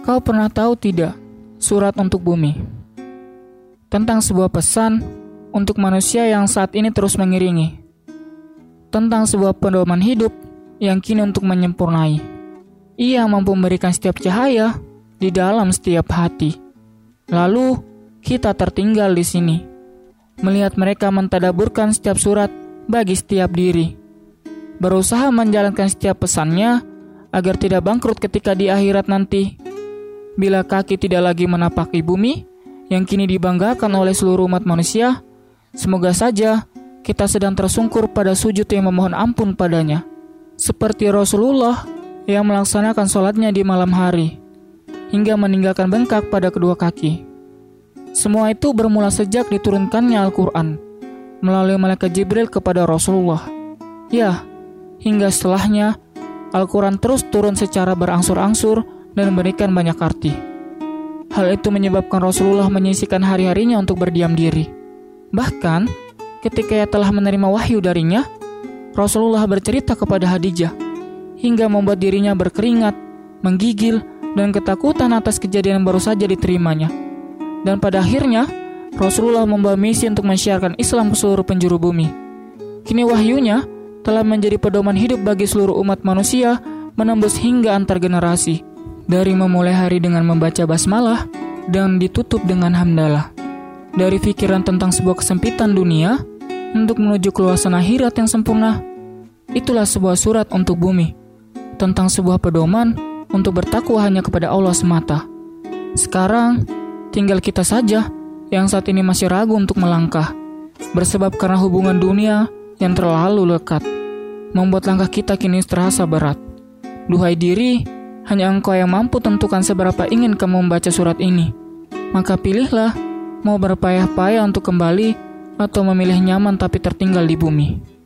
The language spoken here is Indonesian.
Kau pernah tahu tidak surat untuk bumi? Tentang sebuah pesan untuk manusia yang saat ini terus mengiringi. Tentang sebuah pedoman hidup yang kini untuk menyempurnai. Ia mampu memberikan setiap cahaya di dalam setiap hati. Lalu, kita tertinggal di sini. Melihat mereka mentadaburkan setiap surat bagi setiap diri. Berusaha menjalankan setiap pesannya agar tidak bangkrut ketika di akhirat nanti bila kaki tidak lagi menapaki bumi yang kini dibanggakan oleh seluruh umat manusia, semoga saja kita sedang tersungkur pada sujud yang memohon ampun padanya. Seperti Rasulullah yang melaksanakan sholatnya di malam hari, hingga meninggalkan bengkak pada kedua kaki. Semua itu bermula sejak diturunkannya Al-Quran melalui malaikat Jibril kepada Rasulullah. Ya, hingga setelahnya Al-Quran terus turun secara berangsur-angsur dan memberikan banyak arti. Hal itu menyebabkan Rasulullah menyisikan hari-harinya untuk berdiam diri. Bahkan, ketika ia telah menerima wahyu darinya, Rasulullah bercerita kepada Hadijah hingga membuat dirinya berkeringat, menggigil, dan ketakutan atas kejadian yang baru saja diterimanya. Dan pada akhirnya, Rasulullah membawa misi untuk mensiarkan Islam ke seluruh penjuru bumi. Kini wahyunya telah menjadi pedoman hidup bagi seluruh umat manusia menembus hingga antar generasi dari memulai hari dengan membaca basmalah dan ditutup dengan hamdalah. Dari pikiran tentang sebuah kesempitan dunia untuk menuju keluasan akhirat yang sempurna, itulah sebuah surat untuk bumi tentang sebuah pedoman untuk bertakwa hanya kepada Allah semata. Sekarang, tinggal kita saja yang saat ini masih ragu untuk melangkah, bersebab karena hubungan dunia yang terlalu lekat, membuat langkah kita kini terasa berat. Duhai diri, hanya engkau yang mampu tentukan seberapa ingin kamu membaca surat ini. Maka pilihlah mau berpayah-payah untuk kembali atau memilih nyaman tapi tertinggal di bumi.